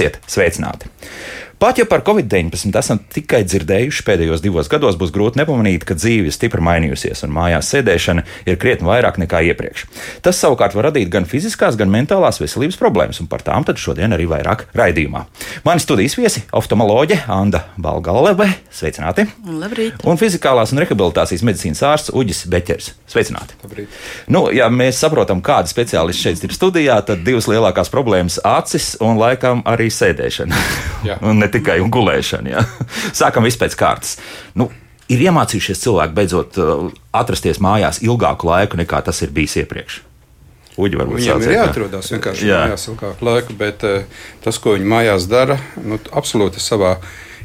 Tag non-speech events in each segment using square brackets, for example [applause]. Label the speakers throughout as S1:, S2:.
S1: esiet sveicināti! Pat ja par covid-19 esam tikai dzirdējuši pēdējos divos gados, būs grūti nepamanīt, ka dzīve stipri mainījusies un mājās sēdēšana ir krietni vairāk nekā iepriekš. Tas savukārt var radīt gan fiziskās, gan mentālās veselības problēmas, un par tām šodien arī vairāk raidījumā. Mani studijas viesi - oftalmoloģe Anna Balgaleve, sveicināti!
S2: Labrīt!
S1: Un fizikālās un rehabilitācijas medicīnas ārsts Uģis Beķers. Sveicināti!
S3: Labrīt.
S1: Nu, ja mēs saprotam, kāda speciālisti šeit ir studijā, tad divas lielākās problēmas - acis un laikam arī sēdēšana. un ne tikai gulēšana. Ja? [laughs] Sākam vispār pēc kārtas. Nu, ir iemācījušies cilvēki beidzot uh, atrasties mājās ilgāku laiku nekā tas ir bijis iepriekš. Uģi,
S3: Viņiem ir jāatrodas vienkārši jā. mājās ilgāku laiku, bet uh, tas, ko viņi mājās dara, nu, absolūti savā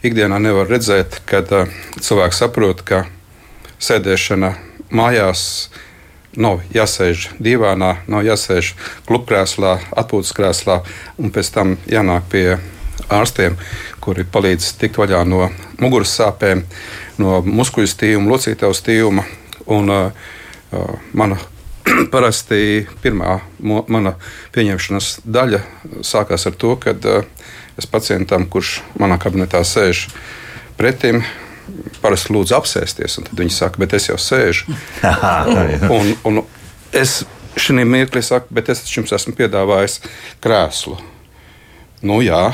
S3: ikdienā nevar redzēt, kad uh, cilvēks saprot, ka sēdēšana mājās nav jāsēž divānā, nav jāsēž klubkrēslā, atpūtas krēslā un pēc tam jānāk pie ārstiem, kuri palīdz tikt vaļā no muguras sāpēm, no muskuļu stīvuma, locītavu stīvuma. Un, uh, uh, mana [clears throat] parasti pirmā mana pieņemšanas daļa sākās ar to, ka uh, es pacientam, kurš manā kabinetā sēž pretim, parasti lūdzu apsēsties, tad viņi saka, bet es jau sēžu. [laughs] un, un es šim mirkli saku, bet es jums esmu piedāvājis krēslu. Nu, jā,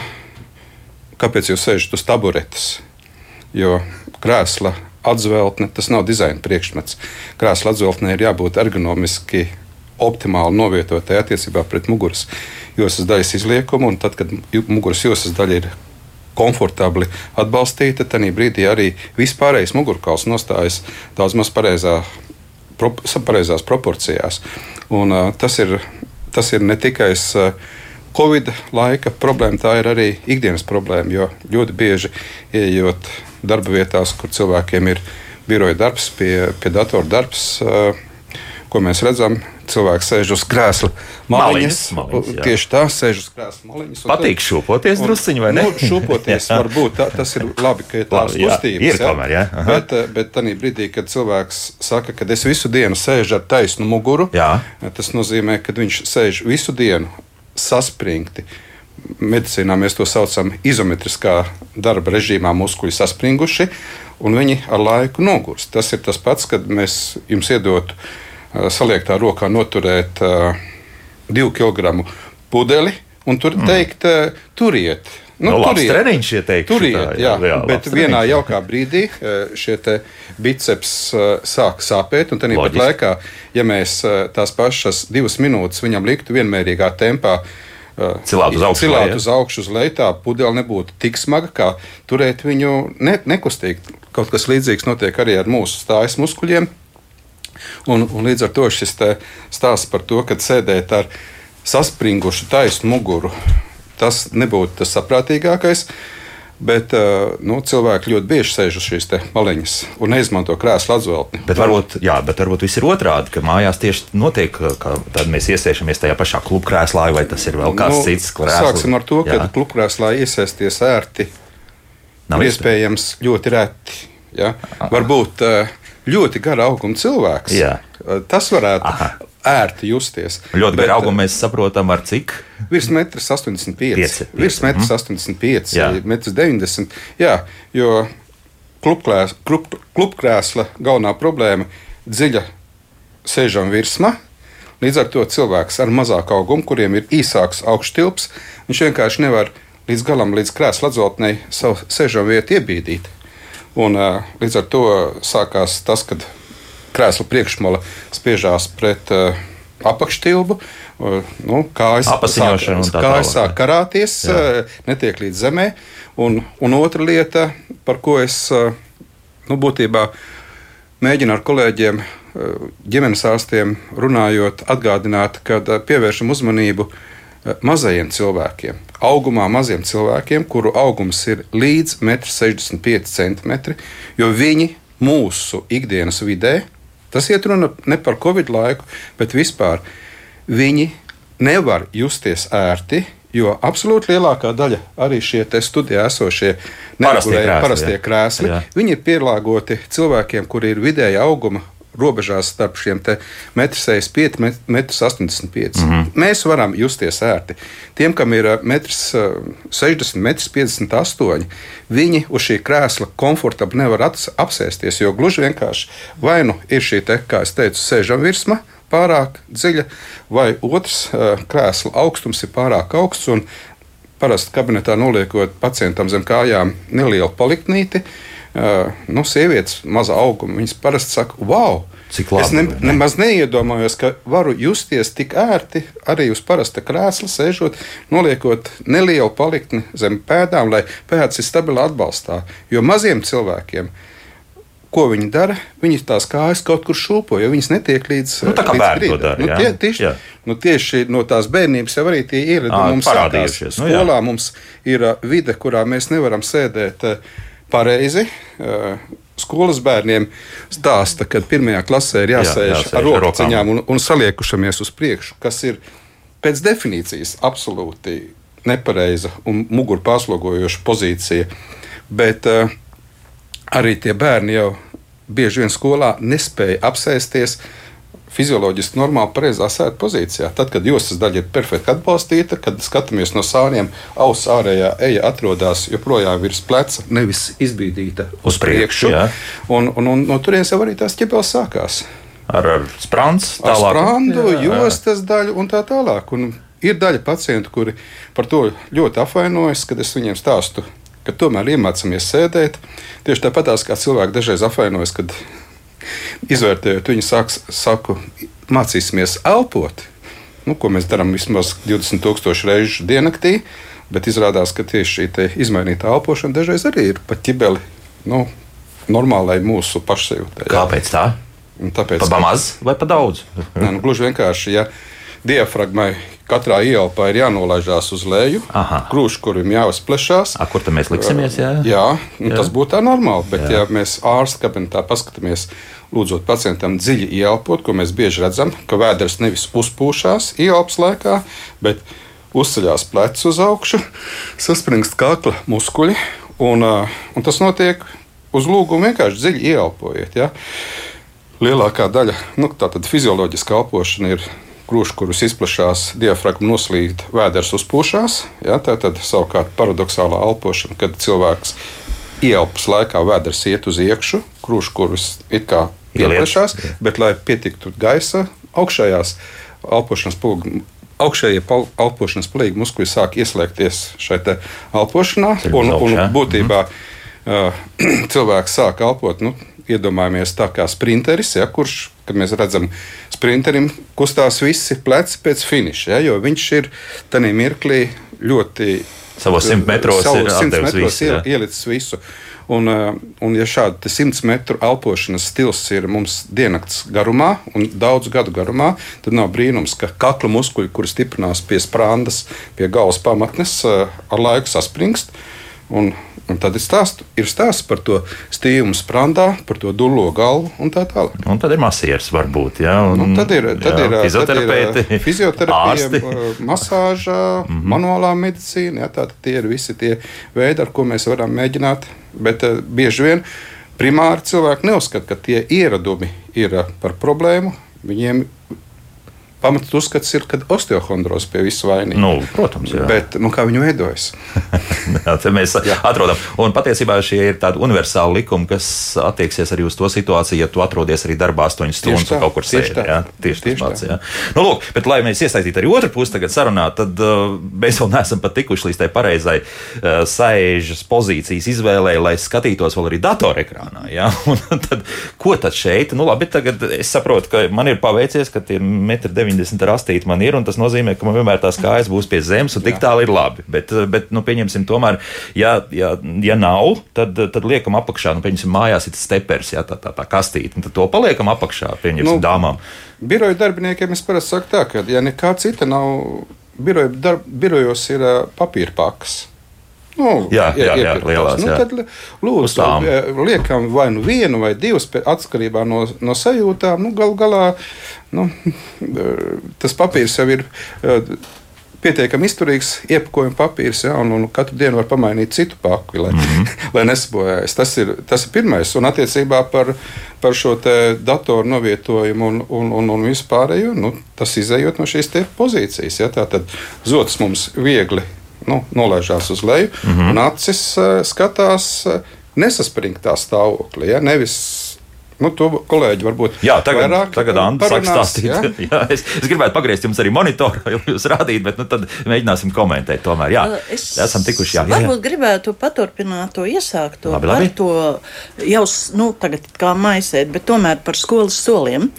S3: kāpēc jūs sēžat uz taburetes? Jo krēsla atzveltne tas nav dizaina priekšmets. Krēsla atzveltnē ir jābūt ergonomiski optimāli novietotai attiecībā pret muguras josas daļas izliekumu, un tad, kad muguras josas daļa ir komfortabli atbalstīta, tad brīdī arī vispārējais mugurkauls nostājas daudz maz pareizā, pro, pareizās proporcijās. Un, uh, tas, ir, tas ir ne tikai uh, Covid laika problēma, tā ir arī ikdienas problēma. Jo ļoti bieži ieejot darba vietās, kur cilvēkiem ir biroja darbs, pie, pie datora darbs, ko mēs redzam, cilvēks sēž uz krēsla maliņas. maliņas tieši tā, sēž uz krēsla maliņas.
S1: Patīk šūpoties drusciņi, vai ne?
S3: Nu, šūpoties [laughs] varbūt tā, tas ir labi, ka ir tādas kustības.
S1: Ir tomēr, jā. Aha.
S3: Bet, bet tādā brīdī, kad cilvēks saka, ka es visu dienu sēžu ar taisnu muguru, jā. tas nozīmē, ka viņš sēž visu dienu saspringti. Medicīnā mēs to saucam izometriskā darba režīmā, muskuļi saspringuši, un viņi ar laiku nogurst. Tas ir tas pats, kad mēs jums iedotu saliektā rokā noturēt uh, divu kilogramu pudeli un tur mm. teikt, uh, turiet.
S1: Nu, nu, turiet, treniņš, ja teikt,
S3: turiet, šitā, jā, jā, bet vienā jaukā brīdī šie biceps sāk sāpēt, un tad pat laikā, ja mēs tās pašas divas minūtes viņam liktu vienmērīgā tempā,
S1: Cilāt uz augšu,
S3: cilāt uz augšu, uz leju, tā pudele nebūtu tik smaga, kā turēt viņu ne, nekustīgi. Kaut kas līdzīgs notiek arī ar mūsu stājas muskuļiem. Un, un līdz ar to šis stāsts par to, ka sēdēt ar saspringušu taisnu muguru, tas nebūtu tas saprātīgākais. Bet uh, nu, cilvēki ļoti bieži sēž uz šīs maliņas un neizmanto krēslu atzveltni.
S1: Bet varbūt, jā, bet varbūt viss ir otrādi, ka mājās tieši notiek, ka tad mēs iesēžamies tajā pašā klubkrēslā, vai tas ir vēl kāds nu, cits krēsls.
S3: Sāksim ar to, ka klubkrēslā iesēsties ērti. Nav iespējams ļoti reti. Ja? Varbūt uh, ļoti gara auguma cilvēks. Jā. Tas varētu Aha ērti justies.
S1: Ļoti garu augumu mēs saprotam, ar cik?
S3: Virs 1,85 m. Virs 1,85 m, 1,90 m. Jā, jo klubkrēsla, klub, klubkrēsla galvenā problēma ir dziļa sēžama virsma. Līdz ar to cilvēks ar mazāku augumu, kuriem ir īsāks augštilps, viņš vienkārši nevar līdz galam, līdz krēsla atzotnei savu sēžamu vietu iebīdīt. Un, līdz ar to sākās tas, kad krēsla priekšmala spiežās pret uh, apakštilbu. Uh, nu, kājas sāk, kājas sāk karāties, uh, netiek līdz zemē. Un, un otra lieta, par ko es uh, nu, būtībā mēģinu ar kolēģiem, ģimenes ārstiem runājot, atgādināt, ka pievēršam uzmanību mazajiem cilvēkiem, augumā maziem cilvēkiem, kuru augums ir līdz 1,65 cm, jo viņi mūsu ikdienas vidē Tas iet runa ne par Covid laiku, bet vispār. Viņi nevar justies ērti, jo absolūti lielākā daļa arī šie studijā esošie
S1: parastie krēsli,
S3: parastie krēsli jā. viņi ir pielāgoti cilvēkiem, kuri ir vidēja auguma robežās starp šiem 1,65 m, 1,85 m. Mēs varam justies ērti. Tiem, kam ir 1,60 m, 1,58 m, viņi uz šī krēsla komfortabli nevar apsēsties, jo gluži vienkārši vai nu ir šī, te, kā es teicu, sēžam virsma pārāk dziļa, vai otrs krēsla augstums ir pārāk augsts. Parasti kabinetā noliekot pacientam zem kājām nelielu paliktnīti, uh, nu, sievietes maza auguma, viņas parasti saka, wow!
S1: Cik labi,
S3: es ne, nemaz neiedomājos, ka varu justies tik ērti arī uz parasta krēsla, sēžot, noliekot nelielu paliktni zem pēdām, lai pēdas ir stabili atbalstā. Jo maziem cilvēkiem ko viņi dara? Viņi tās kājas kaut kur šūpo, jo viņas netiek līdz
S1: nu, tā kā dara.
S3: Nu, tie, tieši, jā. nu, tieši no tās bērnības jau arī tie ieradumi mums
S1: parādījušies.
S3: Nu, Skolā mums ir vide, kurā mēs nevaram sēdēt pareizi. Skolas bērniem stāsta, ka pirmajā klasē ir jāsēž, jā, jāsēž ar rokām un, un saliekušamies uz priekšu, kas ir pēc definīcijas absolūti nepareiza un muguru pārslogojoša pozīcija. Bet uh, arī tie bērni jau bieži vien skolā nespēja apsēsties fizioloģiski normāli pareizā sēžamā pozīcijā. Tad, kad jostas daļa ir perfekti atbalstīta, kad skatāmies no sāniem, auss ārējā eja atrodas joprojām virs pleca, nevis izbīdīta uz, priekšu. priekšu un, un, un no turienes jau arī tās ķepeles sākās.
S1: Ar, ar sprāns,
S3: tālāk. Ar sprāndu, jā, jā. jostas daļu un tā tālāk. Un ir daļa pacientu, kuri par to ļoti apvainojas, kad es viņiem stāstu ka tomēr iemācāmies sēdēt. Tieši tāpat kā cilvēki dažreiz apvainojas, kad izvērtējot, viņi sāk, saku, mācīsimies elpot. Nu, ko mēs darām vismaz 20,000 reižu diennaktī, bet izrādās, ka tieši šī izmainīta elpošana dažreiz arī ir pat ķibeli nu, normālai mūsu pašsajūtai.
S1: Kāpēc tā?
S3: Tāpēc,
S1: pa maz vai pa daudz?
S3: nē, nu, gluži vienkārši, ja diafragmai katrā ielpā ir jānolaižās uz leju, krūškurim jāuzplešās.
S1: A, kur tad mēs liksimies? Jā,
S3: jā, jā. tas būtu tā normāli. Bet, jā. ja mēs ārsta kabinetā paskatāmies, lūdzot pacientam dziļi ieelpot, ko mēs bieži redzam, ka vēders nevis uzpūšās ieelpas laikā, bet uzceļās plecs uz augšu, saspringst kakla muskuļi, un, un tas notiek uz lūgumu vienkārši dziļi ieelpojiet. Ja? Lielākā daļa nu, fizioloģiskā elpošana ir grūši, kurus izplatās diafragma noslīd, vēders uzpūšās. Ja, tā tad savukārt paradoxālā elpošana, kad cilvēks ieelpas laikā vēders iet uz iekšu, grūši, kurus it kā ieplešās, bet lai pietiktu gaisa augšējās elpošanas pulga. Augšējie elpošanas plīgi muskuļi sāk ieslēgties šajā elpošanā, un, un būtībā uh, [clears throat] cilvēks sāk elpot nu, iedomājamies tā kā sprinteris, ja, kurš, kad mēs redzam, sprinterim kustās visi pleci pēc finiša, ja, jo viņš ir tajā mirklī ļoti.
S1: Savos simt metros,
S3: savu ir metros visu, iel, ielicis visu. Un, eh, un ja šāda 100 metru elpošanas stils ir mums diennakts garumā un daudz gadu garumā, tad nav brīnums, ka kakla muskuļi, kuri stiprinās pie sprāndas, pie galvas pamatnes, eh, ar laiku saspringst. Un Un tad ir stāsts, ir stāsts par to stīvumu sprandā, par to dūlo galvu un tā tālāk.
S1: Un tad ir masieris, varbūt. Jā, un,
S3: nu, tad ir, tad jā, ir fizioterapeiti, tad ir fizioterapija, masāža, mm -hmm. manuālā medicīna. Jā, tātad tie ir visi tie veidi, ar ko mēs varam mēģināt. Bet uh, bieži vien primāri cilvēki neuzskata, ka tie ieradumi ir uh, par problēmu. Viņiem pamatot uzskats ir, ka osteohondroze pie visa vainīga.
S1: Nu, protams, jā.
S3: Bet nu, kā viņi veidojas? [laughs]
S1: jā, mēs jā. atrodam. Un patiesībā šie ir tādi universāli likumi, kas attieksies arī uz to situāciju, ja tu atrodies arī darbā 8 stundas un kaut kur sēdi. Jā, tieši, tieši tas pats. Jā. Nu, lūk, bet, lai mēs iesaistītu arī otru pusi tagad sarunā, tad uh, mēs vēl neesam pat tikuši līdz tai pareizai uh, sēžas pozīcijas izvēlei, lai skatītos vēl arī datorekrānā. Ja? [laughs] Un tad, ko tad šeit? Nu, labi, tagad es saprotu, ka man ir paveicies, ka tie 1,90 90 rastīti man ir, un tas nozīmē, ka man vienmēr tās kājas būs pie zemes, un tik tālu ir labi. Bet, bet nu, pieņemsim, tomēr, ja, ja, ja nav, tad, tad liekam apakšā, nu, pieņemsim, mājās ir stepers, jā, tā, tā, tā kastīte, un tad to paliekam apakšā, pieņemsim, nu, dāmām.
S3: Biroju darbiniekiem es parasti saku tā, ka, ja nekā cita nav, biroju darb, birojos ir uh, papīra pakas.
S1: Nu, jā, jā, jā, lielās,
S3: nu,
S1: jā.
S3: Tad, lūdzu, liekam vai nu vienu vai divas atkarībā no, no sajūtām. Nu, Galu galā nu, [laughs] tas papīrs jau ir pietiekami izturīgs iepakojuma papīrs, ja, un, un katru dienu var pamainīt citu paku, lai, mm -hmm. [laughs] lai nesabojājas. Tas ir, tas ir pirmais. Un attiecībā par, par šo datoru novietojumu un, un, un, un vispārējo, nu, tas izējot no šīs pozīcijas. Ja, tā tad zots mums viegli nu, nolaižās uz leju, mm -hmm. un acis uh, skatās uh, nesaspringtā stāvoklī. Ja, nevis Nu, to kolēģi varbūt
S1: jā, tagad, vairāk tagad Anna sāk stāstīt. Jā? [laughs] jā, es, es gribētu pagriezt jums arī monitoru, jau jūs rādīt, bet nu, tad mēģināsim komentēt tomēr. Jā, es esam tikuši. Jā,
S2: jā, jā. Varbūt gribētu paturpināt to iesākto labi, labi. to jau, nu, tagad kā maisēt, bet tomēr par skolas soliem.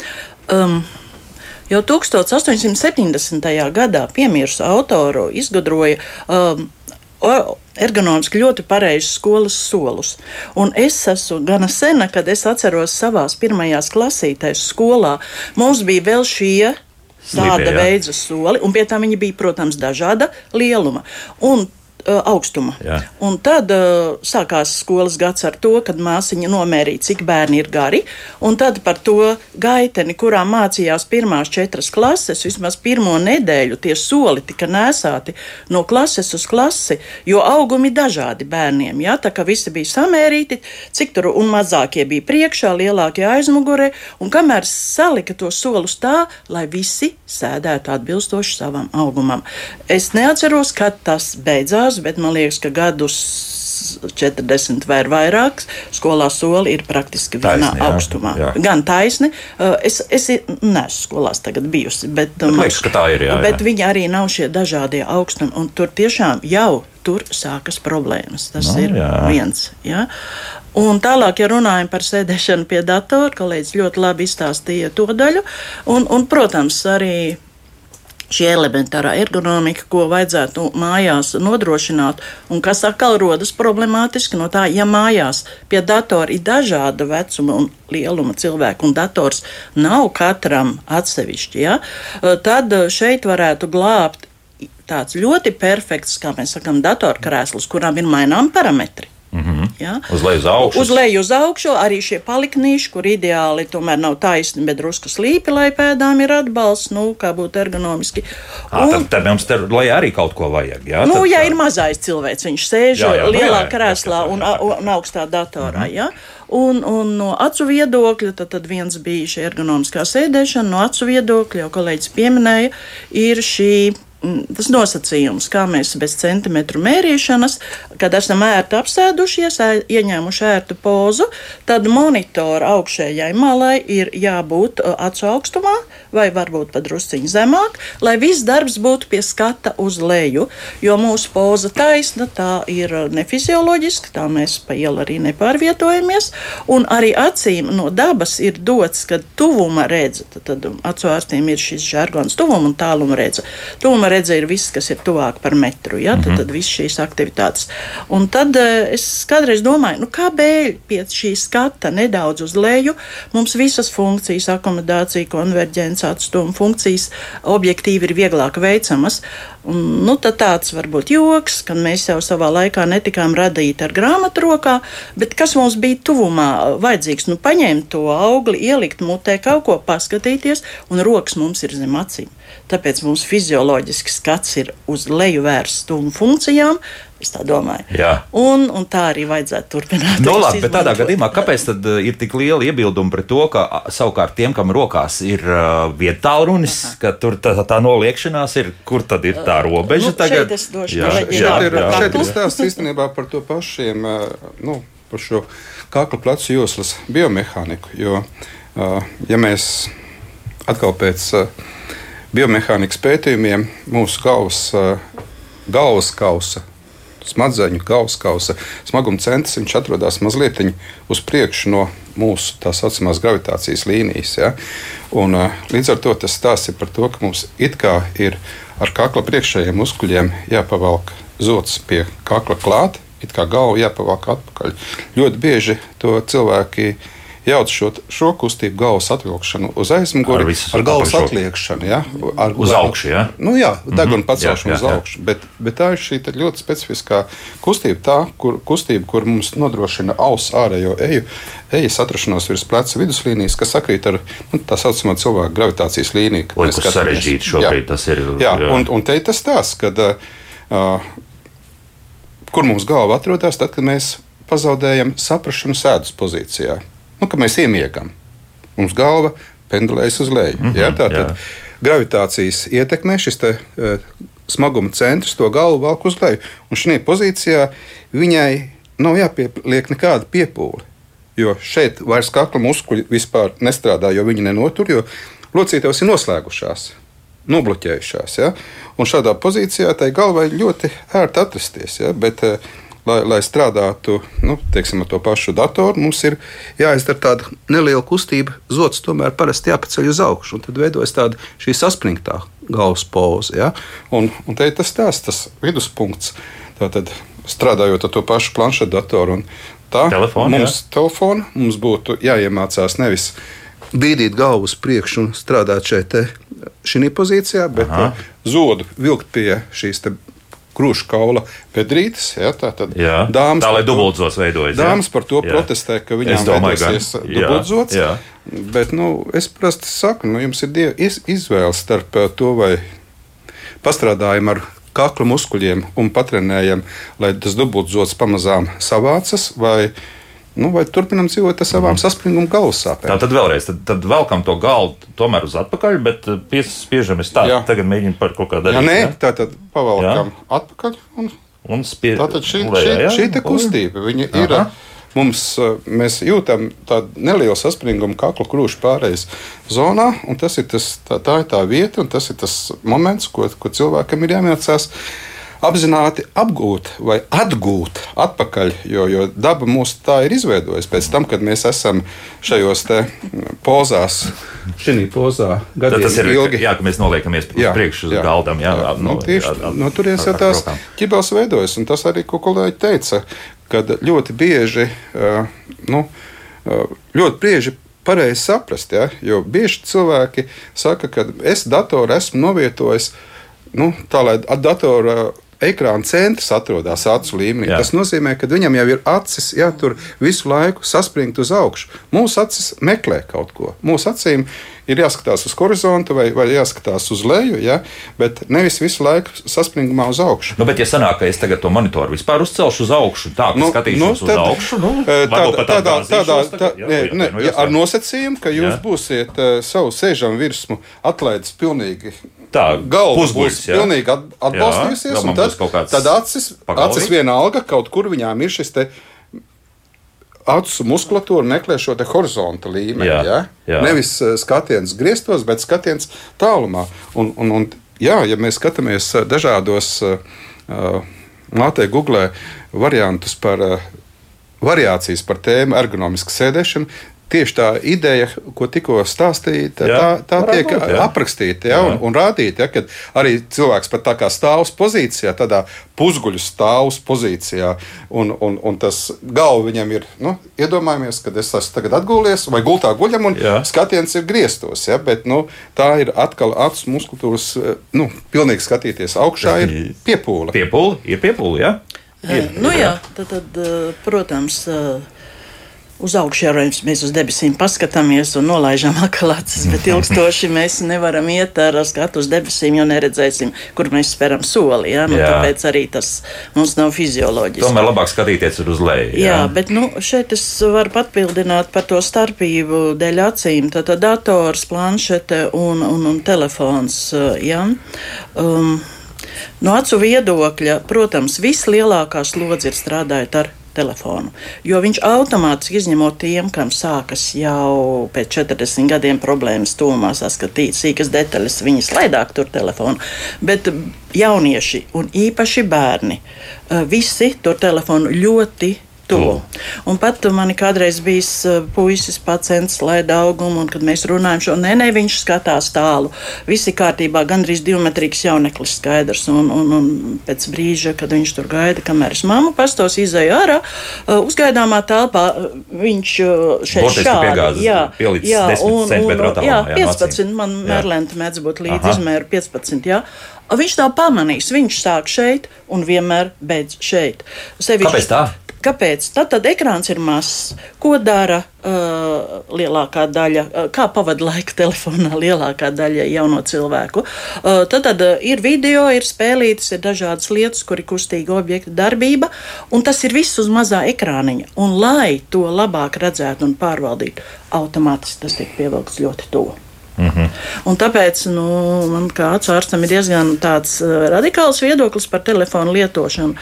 S2: Um, Jau 1870. gadā piemirs autoru izgudroja um, ergonomiski ļoti pareizus skolas solus. Un es esmu gana sena, kad es atceros savās pirmajās klasītēs skolā. Mums bija vēl šie tāda veida soli, un pie tam viņi bija, protams, dažāda lieluma. Un augstuma. Jā. Un tad uh, sākās skolas gads ar to, kad māsiņa nomērīja, cik bērni ir gari. Un tad par to gaiteni, kurā mācījās pirmās četras klases, vismaz pirmo nedēļu tie soli tika nēsāti no klases uz klasi, jo augumi dažādi bērniem. Jā, tā kā visi bija samērīti, cik tur un mazākie bija priekšā, lielākie aizmugurē, un kamēr salika to solus tā, lai visi sēdētu atbilstoši savam augumam. Es neatceros, kad tas beidzās mājās, bet man liekas, ka gadus 40 vai vairāk skolā soli ir praktiski vienā taisni, augstumā. Jā, jā. Gan taisni, uh, es, es neesmu skolās tagad bijusi, bet, bet,
S1: um, liekas, ir, jā,
S2: bet jā. viņi arī nav šie dažādie augstumi, un tur tiešām jau tur sākas problēmas. Tas no, ir jā. viens. Ja? Un tālāk, ja runājam par sēdešanu pie datora, kolēģis ļoti labi izstāstīja to daļu. Un, un, protams, arī šī elementārā ergonomika, ko vajadzētu mājās nodrošināt, un kas atkal rodas problemātiski no tā, ja mājās pie datora ir dažāda vecuma un lieluma cilvēku, un dators nav katram atsevišķi, ja, tad šeit varētu glābt tāds ļoti perfekts, kā mēs sakām, datorkrēsls, kurām ir maināmi parametri.
S1: Mm -hmm. Ja? Uz leju uz augšu.
S2: Uz leju uz augšu arī šie paliknīši, kur ideāli tomēr nav taisni, bet drusku slīpi, lai pēdām ir atbalsts, nu, kā būtu ergonomiski.
S1: Un, à, tad, tad mums tur lejā arī kaut ko vajag. Jā,
S2: nu, tad, ja ir mazais cilvēks, viņš sēž jā, jā, lielā jā, jā, krēslā jā, un, un, un augstā datorā. Mm -hmm. ja? Un, un no acu viedokļa, tad, tad viens bija šī ergonomiskā sēdēšana, no acu viedokļa, jau kolēģis pieminēja, ir šī tas nosacījums, kā mēs bez centimetru mērīšanas, kad esam ērti apsēdušies, ieņēmuši ērtu pozu, tad monitora augšējai malai ir jābūt acu augstumā vai varbūt pat drusciņi zemāk, lai viss darbs būtu pie skata uz leju. Jo mūsu poza taisna, tā ir nefizioloģiska, tā mēs pa ielu arī nepārvietojamies. Un arī acīm no dabas ir dots, ka tuvuma redze, tad, tad acu ārstiem ir šis žargons, tuvuma un tāluma redze. Tuvuma redze ir viss, kas ir tuvāk par metru. Ja? Tad, mm -hmm. tad viss šīs aktivitātes. Un tad uh, es kādreiz domāju, nu, kāpēc pie šī skata nedaudz uz leju mums visas funkcijas, akomodācija, konverģence, atstuma funkcijas objektīvi ir vieglāk veicamas. Un, nu, tāds var būt joks, ka mēs jau savā laikā netikām radīti ar grāmatu rokā, bet kas mums bija tuvumā vajadzīgs? Nu, paņemt to augli, ielikt mutē, kaut ko paskatīties, un rokas mums ir zem acīm. Tāpēc mums fizioloģiski skats ir uz leju vērsts tūmu funkcijām. Es tā domāju. Jā. Un, un tā arī vajadzētu turpināt.
S1: No, nu, labi, bet tādā gadījumā, kāpēc tad uh, ir tik liela iebilduma pret to, ka savukārt tiem, kam rokās ir uh, vietālrunis, ka tur tā, tā noliekšanās ir, kur tad ir tā robeža
S2: nu, tagad? Šeit, došu, jā,
S3: jā, šeit ir, jā. šeit ir stāsts īstenībā par to pašiem, uh, nu, par šo kakla plecu joslas biomehāniku, jo, ja mēs atkal pēc biomehānikas pētījumiem mūsu galvas, galvas kausa, smadzeņu galvas kausa smaguma centrs atrodas mazliet uz priekšu no mūsu tā saucamās gravitācijas līnijas. Ja? Un, līdz ar to tas stāsts ir par to, ka mums it kā ir ar kakla priekšējiem muskuļiem jāpavalk zots pie kakla klāt, it kā galva jāpavalk atpakaļ. Ļoti bieži to cilvēki jauc šo, šo kustību galvas atvilkšanu uz aizmuguri ar, ar galvas atliekšanu. Ja? Ar,
S1: uz augšu, ja?
S3: Nu, jā, deguna mm -hmm. pacelšanu jā, jā, uz augšu. Bet, bet tā ir šī ļoti specifiskā kustība, tā kur, kustība, kur mums nodrošina auss ārējo eju, ejas atrašanos virs pleca viduslīnijas, kas sakrīt ar nu, tā saucamā cilvēka gravitācijas līniju.
S1: Oi, kas sarežģīti šobrīd jā. tas ir.
S3: Jā, jā. Un, un te ir tas tās, kad, uh, kur mums galva atrodas, tad, kad mēs pazaudējam saprāšanu sēdes pozīcijā. Nu, kad mēs iemiegam, mums galva pendulējas uz leju. Mm -hmm, ja? Tātad gravitācijas ietekmē šis te, uh, smaguma centrs to galvu velk uz leju. Un šajā pozīcijā viņai nav jāpieliek nekāda piepūle. Jo šeit vairs kakla muskuļi vispār nestrādā, jo viņi nenotur, jo locītavas ir noslēgušās, nobloķējušās. Ja? Un šādā pozīcijā tai galvai ļoti ērti atrasties. Ja? Bet, uh, lai, lai strādātu nu, teiksim, ar to pašu datoru, mums ir jāizdara tāda neliela kustība. Zots tomēr parasti jāpaceļ uz augšu, un tad veidojas tāda šī saspringtā galvas poza. Ja? Un, un te ir tas tās, tas viduspunkts. Tātad, strādājot ar to pašu planšetu datoru un tā,
S1: telefonu,
S3: mums, jā. telefonu, mums būtu jāiemācās nevis bīdīt galvu uz priekšu un strādāt šeit, šī pozīcijā, bet Aha. zodu vilkt pie šīs krūšu kaula pedrītes. Ja, tā tad
S1: jā, dāmas, tā lai dubultzots veidojas.
S3: Dāmas jā. par to jā. protestē, ka viņām veidojas dubultzots. Jā, jā. Bet nu, es parasti saku, nu, jums ir diev, iz, izvēle starp eh, to, vai pastrādājam ar kaklu muskuļiem un patrenējam, lai tas dubultzots pamazām savācas, vai Nu, vai turpinām dzīvot ar savām mm. saspringuma galvas sāpēm?
S1: Tā tad vēlreiz, tad, tad velkam to galvu tomēr uz atpakaļ, bet eh, piespiežam es tā, jā. tagad mēģinu par kaut kādu darīt.
S3: Nē, jā? tā tad pavalkam jā. atpakaļ un, un spie... tātad šī, lejā, šī, šī te kustība, ir. Mums, eh, mēs jūtam tādu nelielu saspringumu kakla krūšu pārējais zonā, un tas ir tas, tā, tā ir tā vieta, un tas ir tas moments, ko, ko cilvēkam ir jāmācās apzināti apgūt vai atgūt atpakaļ, jo, jo daba mūs tā ir izveidojusi. Pēc tam, kad mēs esam šajos pozās, šī pozā, gadiem
S1: tas ir ilgi. Jā, ka mēs noliekamies uz priekšu uz galdam. Jā, jā.
S3: Nu, tieši no nu, turienes jau tās ķibels veidojas, un tas arī, ko kolēģi teica, kad ļoti bieži, nu, ļoti bieži pareizi saprast. Ja? Jo bieži cilvēki saka, ka es datoru esmu novietojis nu, tā, lai datora ekrāna centrs atrodas acu līmenī. Jā. Tas nozīmē, ka viņam jau ir acis jātur visu laiku saspringt uz augšu. Mūsu acis meklē kaut ko. Mūsu acīm ir jāskatās uz horizontu vai, vai jāskatās uz leju, ja? bet nevis visu laiku saspringumā uz augšu.
S1: Nu, bet, ja sanāk, ka es tagad to monitoru vispār uzcelšu uz augšu, tā nu, skatīšos nu, tad, uz augšu, nu, tādā, tādā, tādā, tā,
S3: jā, jā, ne, nu, ar nosacījumu, ka jūs jā. būsiet uh, savu sēžamu virsmu atlaidis pilnīgi
S1: tā
S3: galva būs jā. pilnīgi atbalstījusies, jā, un tad, tad acis, acis vienalga kaut kur viņām ir šis te. Acu muskulatūra meklē šo horizonta līmeni. Jā, ja? jā. Nevis uh, skatiens griestos, bet skatiens tālumā. Un, un, un, jā, ja mēs skatāmies uh, dažādos uh, mātei Google variantus par uh, variācijas par tēmu ergonomiska sēdešana, tieši tā ideja, ko tikko stāstīja, tā, jā, tā, tā tiek būt, jā. aprakstīta ja, un, un rādīta. Ja, kad arī cilvēks pat tā kā stāvs pozīcijā, tādā pusguļu stāvs pozīcijā, un, un, un tas galva viņam ir, nu, iedomājamies, kad es esmu tagad atgūlies vai gultā guļam, un jā. skatiens ir griestos. Ja, bet nu, tā ir atkal acu muskultūras, nu, pilnīgi skatīties augšā, ir piepūle.
S1: Piepūle, ir piepūle, jā. Ir,
S2: nu, jā, tad, tad, protams, uz augšu jau mēs uz debesīm paskatāmies un nolaižam atkal acis, bet ilgstoši mēs nevaram iet ar skatu uz debesīm, jo neredzēsim, kur mēs speram soli. Ja? Nu, jā. tāpēc arī tas mums nav fizioloģiski.
S1: Tomēr labāk skatīties uz leju.
S2: Jā, jā bet nu, šeit es varu papildināt par to starpību dēļ acīm. Tātad dators, planšete un, un, un telefons. Ja? Um, no acu viedokļa, protams, vislielākā slodze ir strādājot ar telefonu. Jo viņš automātiski izņemot tiem, kam sākas jau pēc 40 gadiem problēmas tūmā saskatīt sīkas detaļas, viņi slaidāk tur telefonu. Bet jaunieši un īpaši bērni eh, visi tur telefonu ļoti tuvu. Un pat mani kādreiz bijis puisis pacients, lai daugumu, un kad mēs runājam šo, nē, nē, viņš skatās tālu. Viss ir kārtībā, gandrīz divmetrīgs jauneklis skaidrs. Un, un, un pēc brīža, kad viņš tur gaida, kamēr es mammu pastos izēju ārā, uzgaidāmā telpā viņš šeit šādi. Jā, jā, un, un, jā, 15, man Merlenta mēdz būt līdz izmēru 15, jā. Viņš tā pamanīs, viņš sāk šeit un vienmēr beidz šeit.
S1: Sevišķi, Kāpēc tā?
S2: Kāpēc? Tad, tad ekrāns ir mazs. Ko dara uh, lielākā daļa, uh, kā pavada laika telefonā [laughs] lielākā daļa jauno cilvēku? Uh, tad, tad uh, ir video, ir spēlītas, ir dažādas lietas, kur ir kustīga objekta darbība, un tas ir viss uz mazā ekrāniņa. Un, lai to labāk redzētu un pārvaldītu, automātiski tas tiek pievilkts ļoti tuvu. Mm -hmm. Un tāpēc nu, man kā ārstam ir diezgan tāds uh, radikāls viedoklis par telefonu lietošanu.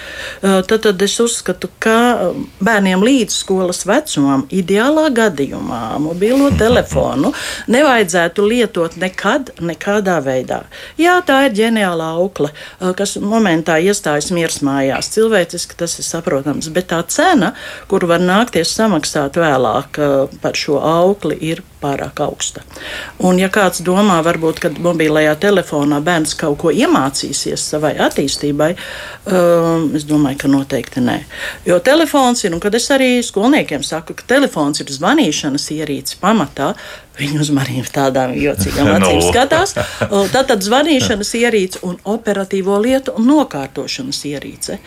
S2: Uh, tad, tad es uzskatu, ka bērniem līdz skolas vecumam, ideālā gadījumā, mobilo telefonu nevajadzētu lietot nekad, nekādā veidā. Jā, tā ir ģeniāla aukle, uh, kas momentā iestājas miers mājās. Cilvēciski tas ir saprotams, bet tā cena, kur var nākties samaksāt vēlāk par šo aukli, ir pārāk augsta. Un, ja kāds domā, varbūt, ka mobilajā telefonā bērns kaut ko iemācīsies savai attīstībai, um, es domāju, ka noteikti nē. Jo telefons ir, un kad es arī skolniekiem saku, ka telefons ir zvanīšanas ierīce pamatā, Viņi uz maniem tādām jocīgām [laughs] acīm no. skatās. Tā tad zvanīšanas ierīce un operatīvo lietu nokārtošanas ierīce.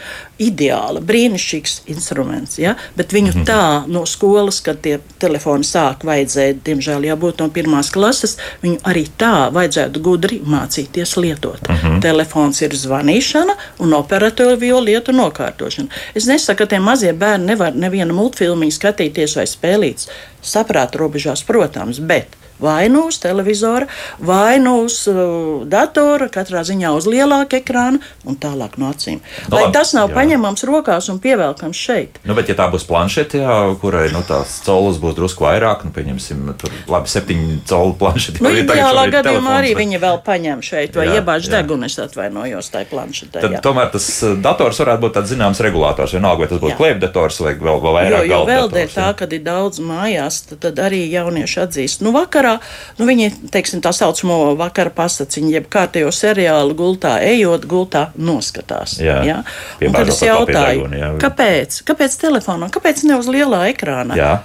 S2: Ideāla, brīnišķīgs instruments. Ja? Bet viņu mm -hmm. tā no skolas, kad tie telefoni sāk, vajadzēja, diemžēl, jābūt no pirmās klases, viņu arī tā vajadzētu gudri mācīties lietot. Mm -hmm. Telefons ir zvanīšana un operatīvo lietu nokārtošana. Es nesaku, ka tie mazie bērni nevar nevienu multfilmu skatīties vai spēlīt saprāta robežās, protams, bet vai nu uz televizora, vai nu uz uh, datora, katrā ziņā uz lielāka ekrāna un tālāk no acīm. No, Lai tas nav jā. paņemams rokās un pievelkams šeit.
S1: Nu, bet, ja tā būs planšete, jā, kurai nu, tās colas būs drusku vairāk, nu, pieņemsim, tur labi septiņu colu planšeti.
S2: Nu, ideālā gadījumā arī viņi vēl paņem šeit vai iebāž degunu, es atvainojos tajā planšetē.
S1: Tad, tomēr tas uh, dators varētu būt tāds zināms regulators, vienalga, vai tas būtu klēpdators vai vēl, vēl vairāk. Jo, jo vēl dēļ
S2: tā, kad ir daudz mājās, tad, tad arī jaunieši atzīst. Nu, vakarā nu, viņi, teiksim, tā saucamo vakara pasaciņu, jeb kārtējo seriālu gultā, ejot gultā, noskatās. Jā, jā? Un tad es jautāju, deguni, jā. kāpēc? Kāpēc telefonā? Kāpēc ne uz lielā ekrāna? Jā.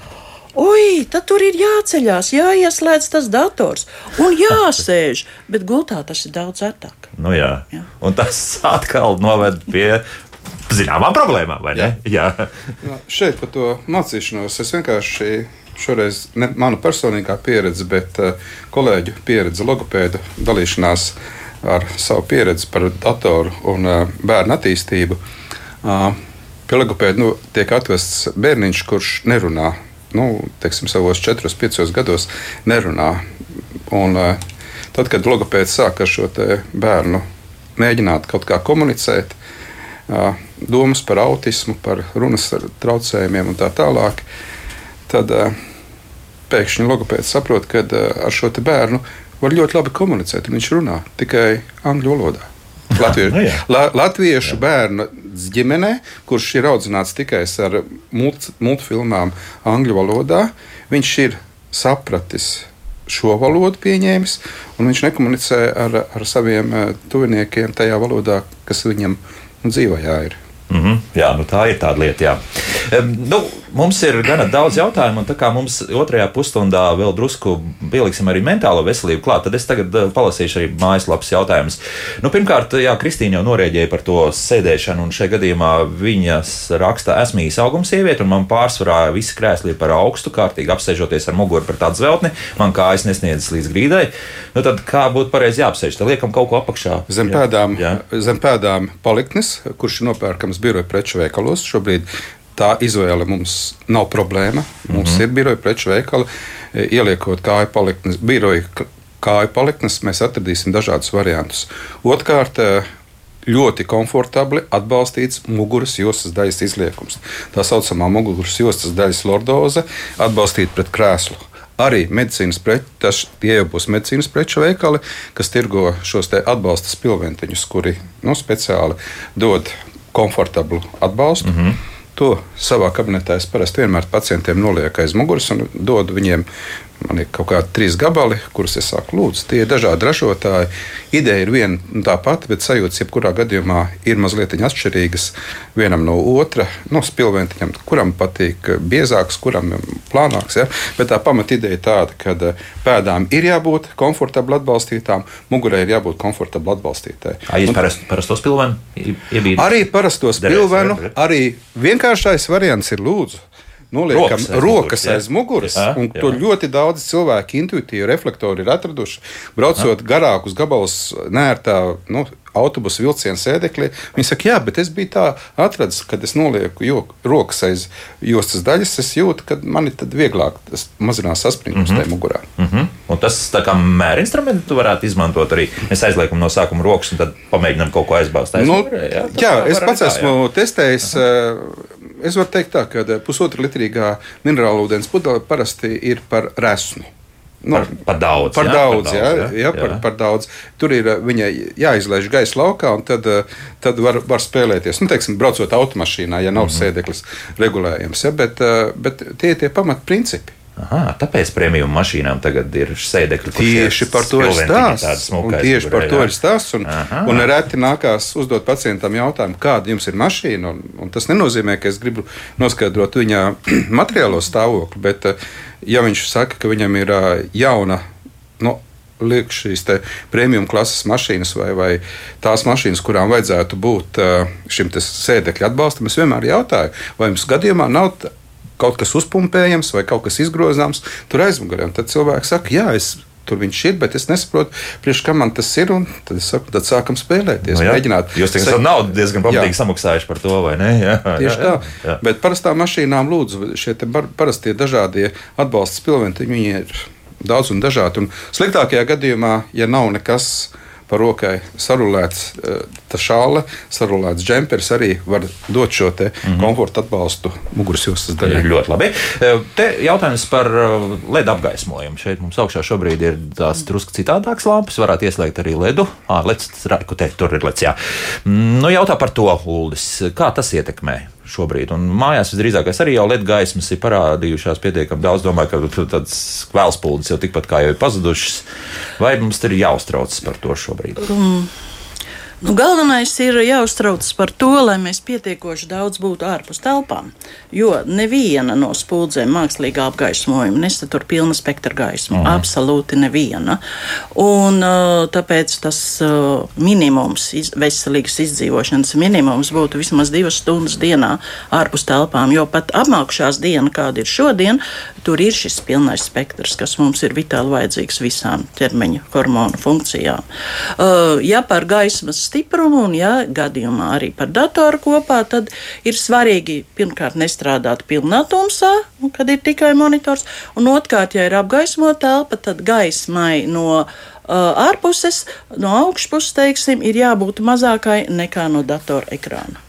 S2: Ui, tad tur ir jāceļās, jāieslēdz tas dators un [laughs] jāsēž. Bet gultā tas ir daudz ērtāk.
S1: Nu jā. jā. Un tas [laughs] atkal noved pie zināmām problēmām, vai ne? Jā. jā.
S3: Nu, šeit par to mācīšanos es vienkārši šoreiz ne mana personīgā pieredze, bet uh, kolēģu pieredze, logopēda dalīšanās ar savu pieredzi par datoru un uh, bērnu attīstību. Pie logopēda nu, tiek atvests bērniņš, kurš nerunā. Nu, teiksim, savos 4, 5 gados nerunā. Un, uh, tad, kad logopēds sāk ar šo bērnu mēģināt kaut kā komunicēt, domas par autismu, par runas traucējumiem un tā tālāk, tad uh, pēkšņi logopēds saprot, ka uh, ar šo bērnu var ļoti labi komunicēt. Viņš runā tikai angļu valodā. [laughs] Latviešu, no, nu la, latviešu jā. bērnu ģimenē, kurš ir audzināts tikai ar mult, multfilmām angļu valodā, viņš ir sapratis šo valodu pieņēmis, un viņš nekomunicē ar, ar saviem tuviniekiem tajā valodā, kas viņam dzīvajā ir.
S1: Mm -hmm. Jā, nu tā ir tāda lieta. Jā. Nu, mums ir gana daudz jautājumu, un tā kā mums otrajā pusstundā vēl drusku pieliksim arī mentālo veselību klāt, tad es tagad uh, palasīšu arī mājaslapas jautājumus. Nu, pirmkārt, jā, Kristīna jau norēģēja par to sēdēšanu, un šajā gadījumā viņas raksta, esmu īsauguma sieviete, un man pārsvarā visi krēsli ir par augstu, kārtīgi apsēžoties ar muguru par tādu zveltni, man kājas nesniedzas līdz grīdai. Nu, tad kā būtu pareizi jāapsēž? Tad liekam kaut ko apakšā.
S3: Zem pēdām, jā. zem pēdām paliknis, kurš ir nopērkams biroja preču veikalos. Šobrīd tā izvēle mums nav problēma. Mums mm -hmm. ir biroja preču veikali. E, ieliekot kāju paliknes, biroja kāju paliknes, mēs atradīsim dažādus variantus. Otrkārt, e, ļoti komfortabli atbalstīts muguras jostas daļas izliekums. Tā saucamā muguras jostas daļas lordoze atbalstīta pret krēslu. Arī medicīnas preci, tie jau būs medicīnas preču veikali, kas tirgo šos atbalsta spilventiņus, kuri nu, speciāli dod komfortablu atbalstu. Mm -hmm. To savā kabinetā es parasti vienmēr pacientiem nolieku aiz muguras un dodu viņiem Man ir kaut kādi trīs gabali, kurus es saku, lūdzu, tie ir dažādi ražotāji. Ideja ir viena un tā pati, bet sajūtas jebkurā gadījumā ir mazliet atšķirīgas vienam no otra. No spilventiņam, kuram patīk biezāks, kuram plānāks. Ja? Bet tā pamatideja ir tāda, ka eh, pēdām ir jābūt komfortabli atbalstītām, mugurē ir jābūt komfortabli atbalstītai.
S1: Jūs parast, parastos pilvenu iebīdat?
S3: Arī parastos pilvenu, arī vienkāršais variants ir lūdzu noliekam rokas aiz, rokas aiz muguras. Jā, un jā. to ļoti daudz cilvēku intuitīvi reflektori ir atraduši. Braucot jā. garākus gabalus, nērtā nu, autobusu vilcienu sēdeklī. Viņi saka, jā, bet es biju tā atradzis, kad es nolieku jo, rokas aiz jostas daļas, es jūtu, ka man ir vieglāk mazināt saspringums mm -hmm. tajā mugurā.
S1: Mm -hmm. Un tas tā kā mēra instrumentu varētu izmantot arī. Mēs aizliekam no sākuma rokas un tad pamēģinām kaut ko aizbāzt.
S3: Nu, jā, jā es pats esmu jā. testējis. Aha es varu teikt, tā, ka eh, pusotra litrīgā minerāla ūdens pudele parasti ir par resnu.
S1: Nu, par, par daudz.
S3: Par jā, daudz, jā, jā, jā, par, par daudz. Tur ir eh, viņai jāizlaiž gaisa laukā, un tad, eh, tad var, var spēlēties. Nu, teiksim, braucot automašīnā, ja nav mm -hmm. sēdeklis regulējams. Ja, bet, bet tie ir tie pamatprincipi.
S1: Aha, tāpēc premium mašīnām tagad ir sēdekļi.
S3: Tieši par to ir stāsts. Tieši par to ir stāsts. Un, Aha. un reti nākās uzdot pacientam jautājumu, kāda jums ir mašīna. Un, un tas nenozīmē, ka es gribu noskaidrot viņa [clears throat] materiālo stāvokli, bet eh, ja viņš saka, ka viņam ir eh, jauna. Nu, liek šīs premium klases mašīnas vai, vai tās mašīnas, kurām vajadzētu būt eh, šim sēdekļa atbalstam, es vienmēr jautāju, vai jums gadījumā nav kaut kas uzpumpējams vai kaut kas izgrozāms tur aizmugurē. Tad cilvēks saka, jā, es tur viņš ir, bet es nesaprotu, priekš kam man tas ir. Tad es saku, tad sākam spēlēties.
S1: Nu, mēģināt. Jūs tam savu naudu diezgan pamatīgi samaksājuši par to, vai ne? [laughs] Jā,
S3: Tieši jā, jā, tā. Jā. Bet parastām mašīnām lūdzu šie parastie dažādie atbalsta spilventi, viņi ir daudz un dažādi. Un sliktākajā gadījumā, ja nav nekas pa rokai sarulēts eh, šāle, sarulēts džempers arī var dot šo mm -hmm. komforta atbalstu muguras jostas daļai.
S1: Ļoti labi. Eh, te jautājums par eh, LED apgaismojumu. Šeit mums augšā šobrīd ir tās drusku citādākas lampas, varētu ieslēgt arī ledu. Ah, leds, tur ir leds, jā. Mm, nu, jautā par to, Uldis, kā tas ietekmē šobrīd. Un mājās visdrīzākais arī jau LED gaismas ir parādījušās pietiekami daudz. Domāju, ka tādas kvēlspuldes jau tikpat kā jau ir pazudušas. Vai mums ir jāuztraucas par to šobrīd? Um.
S2: Nu, galvenais ir jāuztraucas par to, lai mēs pietiekoši daudz būtu ārpus telpām. Jo neviena no spuldzēm mākslīgā apgaismojuma nesatur pilna spektra gaismu. Mm. Absolūti neviena. Un, tāpēc tas minimums, veselīgas izdzīvošanas minimums būtu vismaz divas stundas dienā ārpus telpām. Jo pat apmākšās diena, kāda ir šodien, tur ir šis pilnais spektrs, kas mums ir vitāli vajadzīgs visām ķermeņa hormonu funkcijām. Ja par gaismas stiprumu, un, ja gadījumā arī par datoru kopā, tad ir svarīgi pirmkārt nestrādāt pilnā tumsā, kad ir tikai monitors, un otrkārt, ja ir apgaismota telpa, tad gaismai no uh, ārpuses, no augšpuses, teiksim, ir jābūt mazākai nekā no datora ekrāna.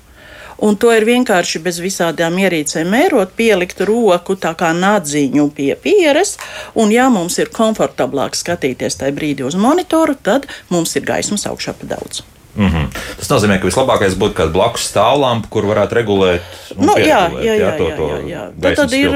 S2: Un to ir vienkārši bez visādām ierīcēm mērot, pielikt roku tā kā nadziņu pie pieres. Un, ja mums ir komfortablāk skatīties tajā brīdī uz monitoru, tad mums ir gaismas augšā pa daudz.
S1: Mm -hmm. Tas nozīmē, ka vislabākais būtu kāda blakus stāvlampa, kur varētu regulēt.
S2: Nu, jā, jā, jā, to, to jā, jā. Tad, tad ir,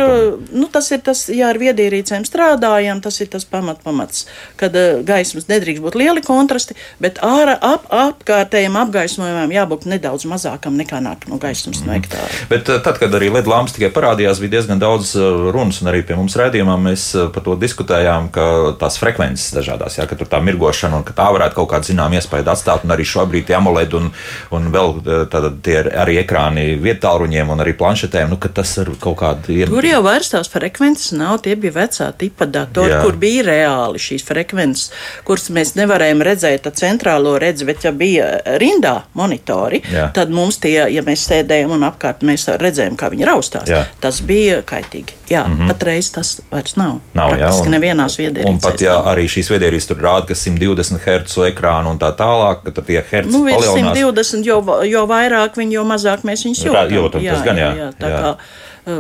S2: nu, tas ir tas, ja ar viedierīcēm strādājam, tas ir tas pamat, pamats, kad uh, gaismas nedrīkst būt lieli kontrasti, bet ārā ap, apkārtējiem apgaismojumam jābūt nedaudz mazākam nekā nāk no gaismas mm -hmm. no hektāra.
S1: Bet uh, tad, kad arī LED lampas tikai parādījās, bija diezgan daudz uh, runas, un arī pie mums redzījumā mēs par to diskutējām, ka tās frekvences dažādās, jā, ka tur tā mirgošana un ka tā varētu kaut kādu zinām iespēju atstāt, un arī šo šobrīd tie AMOLED un, un vēl eh, tie arī ekrāni vietāluņiem un arī planšetēm, nu, ka tas ir kaut kāda
S2: ir. Tur jau vairs tās frekvences nav, tie bija vecā tipa datori, kur bija reāli šīs frekvences, kuras mēs nevarējām redzēt ar centrālo redzi, bet ja bija rindā monitori, Jā. tad mums tie, ja mēs sēdējām un apkārt mēs redzējām, kā viņi raustās, Jā. tas bija kaitīgi. Jā, mm -hmm. patreiz tas vairs nav. Nav jau nevienās viedierīcēs. Un
S1: pat ja arī šīs viedierīces tur rāda, ka 120 Hz ekrānu un tā tālāk, tad tie herci
S2: nu, palielinās. 120, jo, jo vairāk viņi, jo mazāk mēs viņus jūtam.
S1: Jā, jūtam jā, tas gan jā. jā,
S2: jā tā jā. kā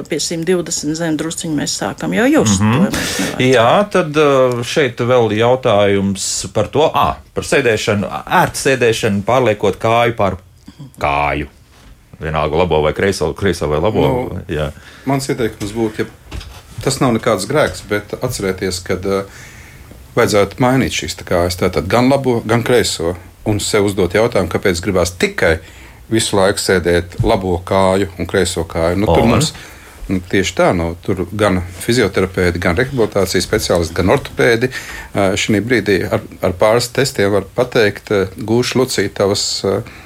S2: pie 120 zem drusciņu mēs sākam jau just. Mm -hmm.
S1: Jā, tad šeit vēl jautājums par to, à, par sēdēšanu, ērtu sēdēšanu, pārliekot kāju pār kāju. Vienalga labo vai kreiso, kreiso vai labo. Nu, jā.
S3: mans ieteikums būtu, ja tas nav nekāds grēks, bet atcerieties, ka uh, vajadzētu mainīt šīs kājas. Tātad gan labo, gan kreiso. Un sev uzdot jautājumu, kāpēc gribās tikai visu laiku sēdēt labo kāju un kreiso kāju. Nu, tur mums tieši tā, nu, tur gan fizioterapeiti, gan rehabilitācijas speciālisti, gan ortopēdi šī brīdī ar, ar pāris testiem var pateikt, gūšu lucītavas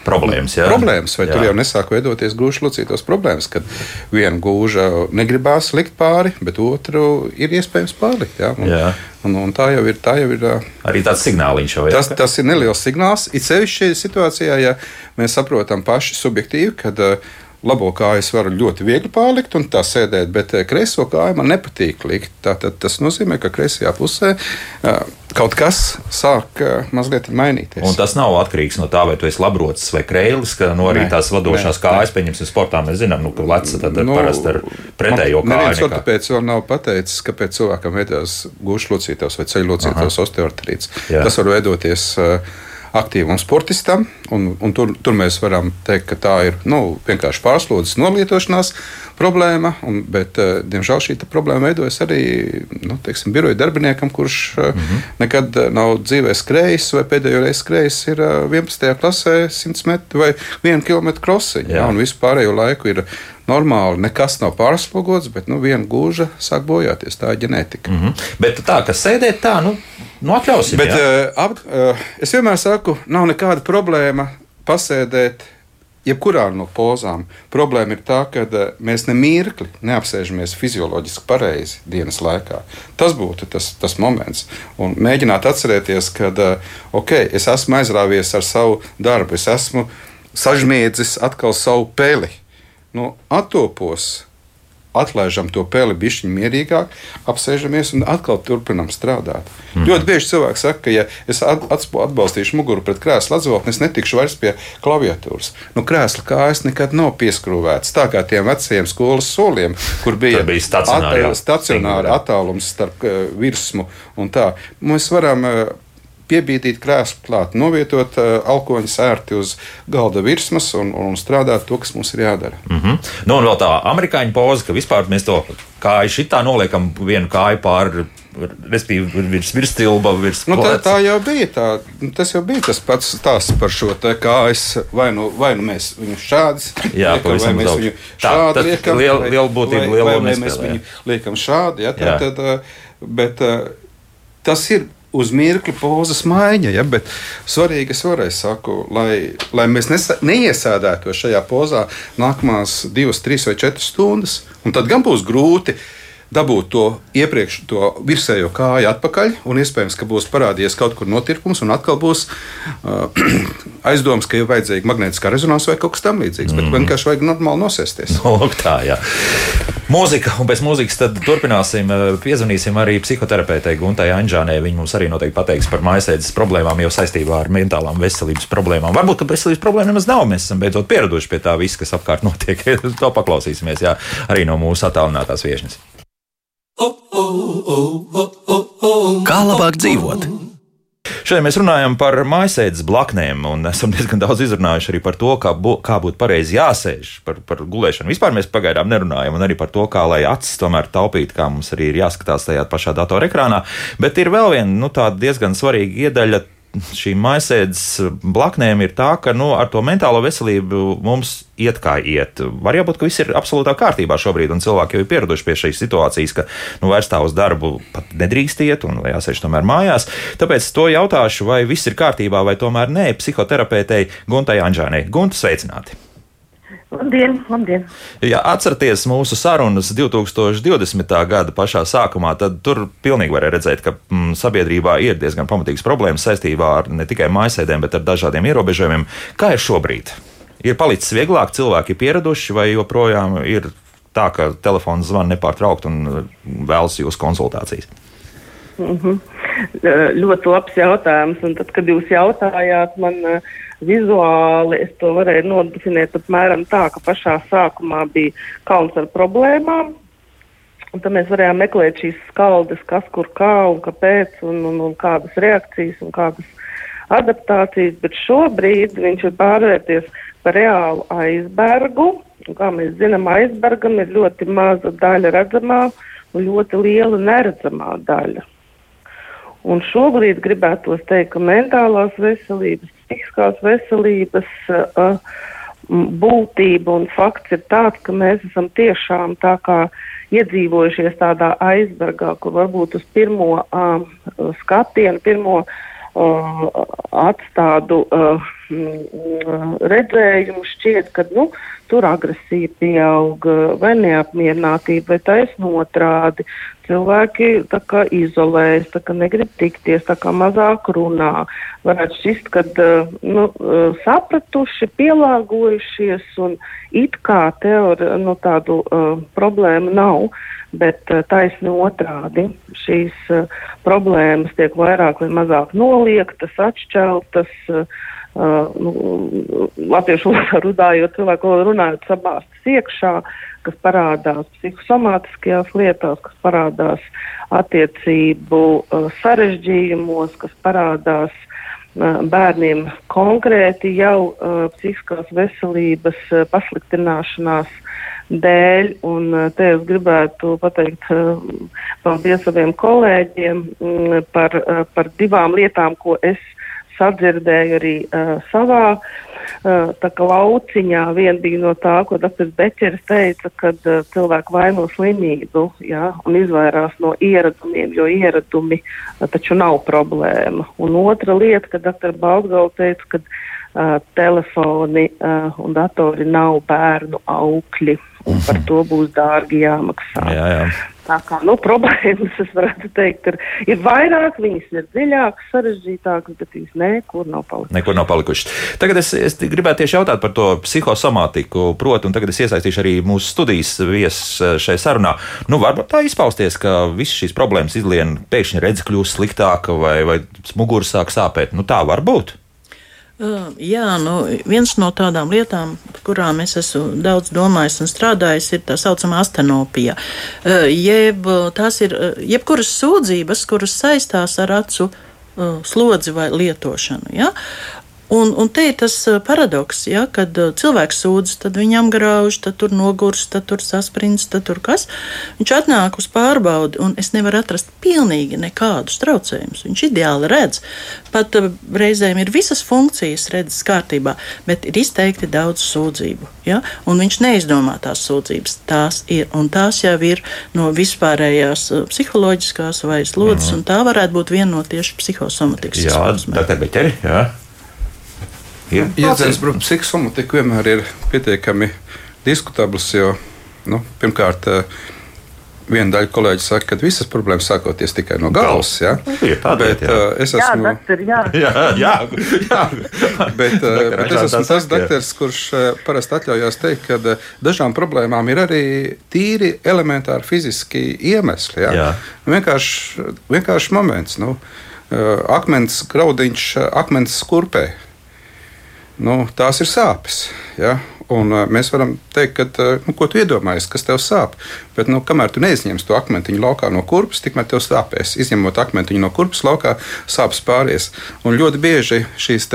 S1: problēmas. Jā.
S3: problēmas vai jā. tur jau nesāk veidoties gūšu lucītavas problēmas, kad viena gūža negribās likt pāri, bet otru ir iespējams pārlikt. Jā. Un, jā. Un, un tā jau ir. Tā jau ir
S1: Arī tāds signāliņš jau
S3: ir. Tas, tas ir neliels signāls. It sevišķi šajā situācijā, ja mēs saprotam paši subjektīvi, kad uh, labo kāju es varu ļoti viegli pārlikt un tā sēdēt, bet eh, kreiso kāju man nepatīk likt. Tātad tas nozīmē, ka kreisajā pusē eh, kaut kas sāk eh, mazliet mainīties.
S1: Un tas nav atkarīgs no tā, vai tu esi labrocis vai krēlis, ka no nu, arī nē, tās vadošās nē, kājas, pieņemsim, sportā mēs zinām, nu, ka leca tad nu, parasti ar pretējo kāju.
S3: Neviens ortopēds vēl nav pateicis, kāpēc cilvēkam veidās gūšlocītājs vai ceļlocītājs osteoartrīts. Tas var veidoties uh, aktīvam sportistam. Un, un tur, tur mēs varam teikt, ka tā ir nu, vienkārši pārslodzes nolietošanās problēma. Un, bet, eh, diemžēl šī problēma veidojas arī nu, teiksim, biroja darbiniekam, kurš mm -hmm. nekad nav dzīvē skrējis vai pēdējo reizi skrējis ir 11. klasē 100 metru vai 1 km krosiņu. Ja, un visu pārējo laiku ir normāli, nekas nav pārslogots, bet nu, viena gūža sāk bojāties. Tā ir ģenētika.
S1: Mm -hmm. Bet tā, ka sēdēt tā, nu, nu atļausim.
S3: Bet, uh, ap, uh, es vienmēr saku, nav nekāda problēma pasēdēt. Jebkurā no pozām problēma ir tā, ka mēs ne mirkli neapsēžamies fizioloģiski pareizi dienas laikā. Tas būtu tas, tas moments. Un mēģināt atcerēties, ka okay, es esmu aizrāvies ar savu darbu, es esmu sažmiedzis atkal savu peli nu, attopos, atlaižam to peli bišķiņu mierīgāk, apsēžamies un atkal turpinam strādāt. Mm. Ļoti bieži cilvēki saka, ka, ja es atbalstīšu muguru pret krēslu atzvaltni, es netikšu vairs pie klaviatūras. Nu, krēsla kājas nekad nav pieskrūvētas. Tā kā tiem vecajiem skolas soliem, kur bija,
S1: bija stacionāri,
S3: at, stacionāri attālums starp uh, virsmu un tā. Mēs varam uh, piebīdīt krēslu klāt, novietot uh, alkoņu sērti uz galda virsmas un, un strādāt to, kas mums ir jādara.
S1: Mm -hmm. Nu, un vēl tā amerikāņu poza, ka vispār mēs to kāju šitā noliekam vienu kāju pāri. Respektīvi, virs virstilba, virs
S3: nu, tā, tā jau bija. Tā, tas jau bija tas pats stāsts par šo te kājas. Vai nu, vai nu mēs viņu šādi
S1: jā, liekam, vai mēs viņu šādi tā, liekam. Liela, liela būtība, vai, vai mēs viņu
S3: liekam šādi. Ja, tā, jā. tad, uh, bet uh, tas ir uz mirkli pozas maiņa. Ja, bet svarīgi es vēlreiz saku, lai, lai mēs nesa, neiesēdētu šajā pozā nākamās divas, trīs vai četras stundas. Un tad gan būs grūti dabūt to iepriekš, to virsējo kāju atpakaļ, un iespējams, ka būs parādījies kaut kur notirpums, un atkal būs uh, [clears throat] aizdoms, ka ir vajadzīga magnētiskā rezonanse vai kaut kas tamlīdzīgs. Mm. Bet vienkārši vajag normāli nosēsties. [laughs]
S1: No, tā, jā. Mūzika, un pēc mūzikas tad turpināsim, piezvanīsim arī psihoterapeitei Guntai Anģānē. Viņa mums arī noteikti pateiks par mājasēdes problēmām, jau saistībā ar mentālām veselības problēmām. Varbūt, ka veselības problēma nemaz nav, mēs esam beidzot pieraduši pie tā visa, kas apkārt notiek. [laughs] to paklausīsimies, jā, arī no mūsu attālinātās viešnes.
S4: Kā labāk dzīvot?
S1: Šodien mēs runājam par mājasēdes blaknēm, un esam diezgan daudz izrunājuši arī par to, kā, bū, kā būtu pareizi jāsēž, par, par gulēšanu. Vispār mēs pagaidām nerunājam, un arī par to, kā lai acis tomēr taupītu, kā mums arī ir jāskatās tajā pašā datorekrānā. Bet ir vēl viena nu, diezgan svarīga iedaļa šīm maisēdes blaknēm ir tā, ka nu, ar to mentālo veselību mums iet kā iet. Var jābūt, ka viss ir absolūtā kārtībā šobrīd, un cilvēki jau ir pieraduši pie šīs situācijas, ka nu, vairs tā uz darbu pat nedrīkst iet, un jāsēž tomēr mājās. Tāpēc to jautāšu, vai viss ir kārtībā, vai tomēr nē, psihoterapeitei Guntai Anģānei. Gunta, sveicināti!
S5: Labdien, labdien.
S1: Ja atceraties mūsu sarunas 2020. gada pašā sākumā, tad tur pilnīgi varēja redzēt, ka mm, sabiedrībā ir diezgan pamatīgas problēmas saistībā ar ne tikai mājasēdēm, bet ar dažādiem ierobežojumiem. Kā ir šobrīd? Ir palicis vieglāk, cilvēki ir pieraduši, vai joprojām ir tā, ka telefons zvana nepārtraukti un vēlas jūsu konsultācijas?
S5: Mm -hmm. Ļoti labs jautājums. Un tad, kad jūs jautājāt man, uh, vizuāli es to varēju nodefinēt apmēram tā, ka pašā sākumā bija kauns ar problēmām. Un tad mēs varējām meklēt šīs skaldes, kas kur kā un kāpēc, un, un, un kādas reakcijas un kādas adaptācijas, bet šobrīd viņš ir pārvērties par reālu aizbergu. Un, kā mēs zinām, aizbergam ir ļoti maza daļa redzamā un ļoti liela neredzamā daļa. Un šobrīd gribētos teikt, ka mentālās veselības, psihiskās veselības uh, būtība un fakts ir tāds, ka mēs esam tiešām tā kā iedzīvojušies tādā aizbergā, kur varbūt uz pirmo uh, skatienu, pirmo uh, atstādu uh, redzējumu šķiet, ka nu, tur agresija pieaug vai neapmierinātība, vai taisno otrādi. Cilvēki kā izolējas, kā negrib tikties, kā mazāk runā. Varētu šķist, ka nu, sapratuši, pielāgojušies un it kā teori nu, tādu uh, problēmu nav, bet uh, taisni otrādi. Šīs uh, problēmas tiek vairāk vai mazāk noliektas, atšķeltas. Uh, Uh, nu, latviešu valodā runājot, cilvēku valodā runājot, sabāstas iekšā, kas parādās psihosomātiskajās lietās, kas parādās attiecību uh, sarežģījumos, kas parādās uh, bērniem konkrēti jau uh, psihiskās veselības uh, pasliktināšanās dēļ. Un uh, te es gribētu pateikt uh, paldies saviem kolēģiem um, par, uh, par divām lietām, ko es sadzirdēju arī uh, savā uh, lauciņā. Viena bija no tā, ko dr. Beķers teica, kad uh, cilvēki vaino slimību ja, un izvairās no ieradumiem, jo ieradumi uh, taču nav problēma. Un otra lieta, kad dr. Baltgala teica, ka uh, telefoni uh, un datori nav bērnu aukļi un par to būs dārgi jāmaksā. Jā, jā. Tā kā nu, problēmas, es varētu teikt, ir, ir vairāk, viņas ir dziļākas, sarežģītākas, bet viņas nekur nav palikušas.
S1: Nekur nav palikušas. Tagad es, es gribētu tieši jautāt par to psihosomātiku, proti, un tagad es iesaistīšu arī mūsu studijas viesus eh, šai sarunā. Nu, varbūt tā izpausties, ka visas šīs problēmas izlien pēkšņi redz kļūst sliktāka vai, vai muguras sāk sāpēt. Nu, tā var būt.
S2: Jā, nu, viens no tādām lietām, kurām es esmu daudz domājis un strādājis, ir tā saucamā astenopija. Jeb tās ir jebkuras sūdzības, kuras saistās ar acu slodzi vai lietošanu. Ja? Un, un te ir tas paradoks, ja, kad cilvēks sūdzas, tad viņam grauž, tad tur nogurs, tad tur saspringts, tad tur kas. Viņš atnāk uz pārbaudi, un es nevaru atrast pilnīgi nekādus traucējumus. Viņš ideāli redz. Pat reizēm ir visas funkcijas redzes kārtībā, bet ir izteikti daudz sūdzību. Ja? Un viņš neizdomā tās sūdzības. Tās ir, un tās jau ir no vispārējās psiholoģiskās vai slodzes, mm. un tā varētu būt viena no tieši psihosomatikas.
S1: Jā, tā ir beķeri. Jā.
S3: Jēdziens par psihosomatiku vienmēr ir pietiekami diskutabls, jo nu, pirmkārt. Eh, viena daļa kolēģi saka, ka visas problēmas sākoties tikai no galvas. Ja?
S1: Nu, tādēt,
S3: bet, uh, es esmu,
S5: jā, doktor, jā. [laughs]
S1: jā, jā, jā.
S3: bet, uh, bet es esmu tas doktors, kurš parasti atļaujās teikt, ka dažām problēmām ir arī tīri elementāri fiziski iemesli. Ja? Jā. Vienkārši, vienkārši moments. Nu, akmens graudiņš, akmens skurpē nu, tās ir sāpes. Ja? Un, uh, mēs varam teikt, ka, uh, nu, ko tu iedomājies, kas tev sāp. Bet, nu, kamēr tu neizņemsi to akmentiņu laukā no kurpes, tikmēr tev sāpēs. Izņemot akmentiņu no kurpes laukā, sāpes pāries. Un ļoti bieži šīs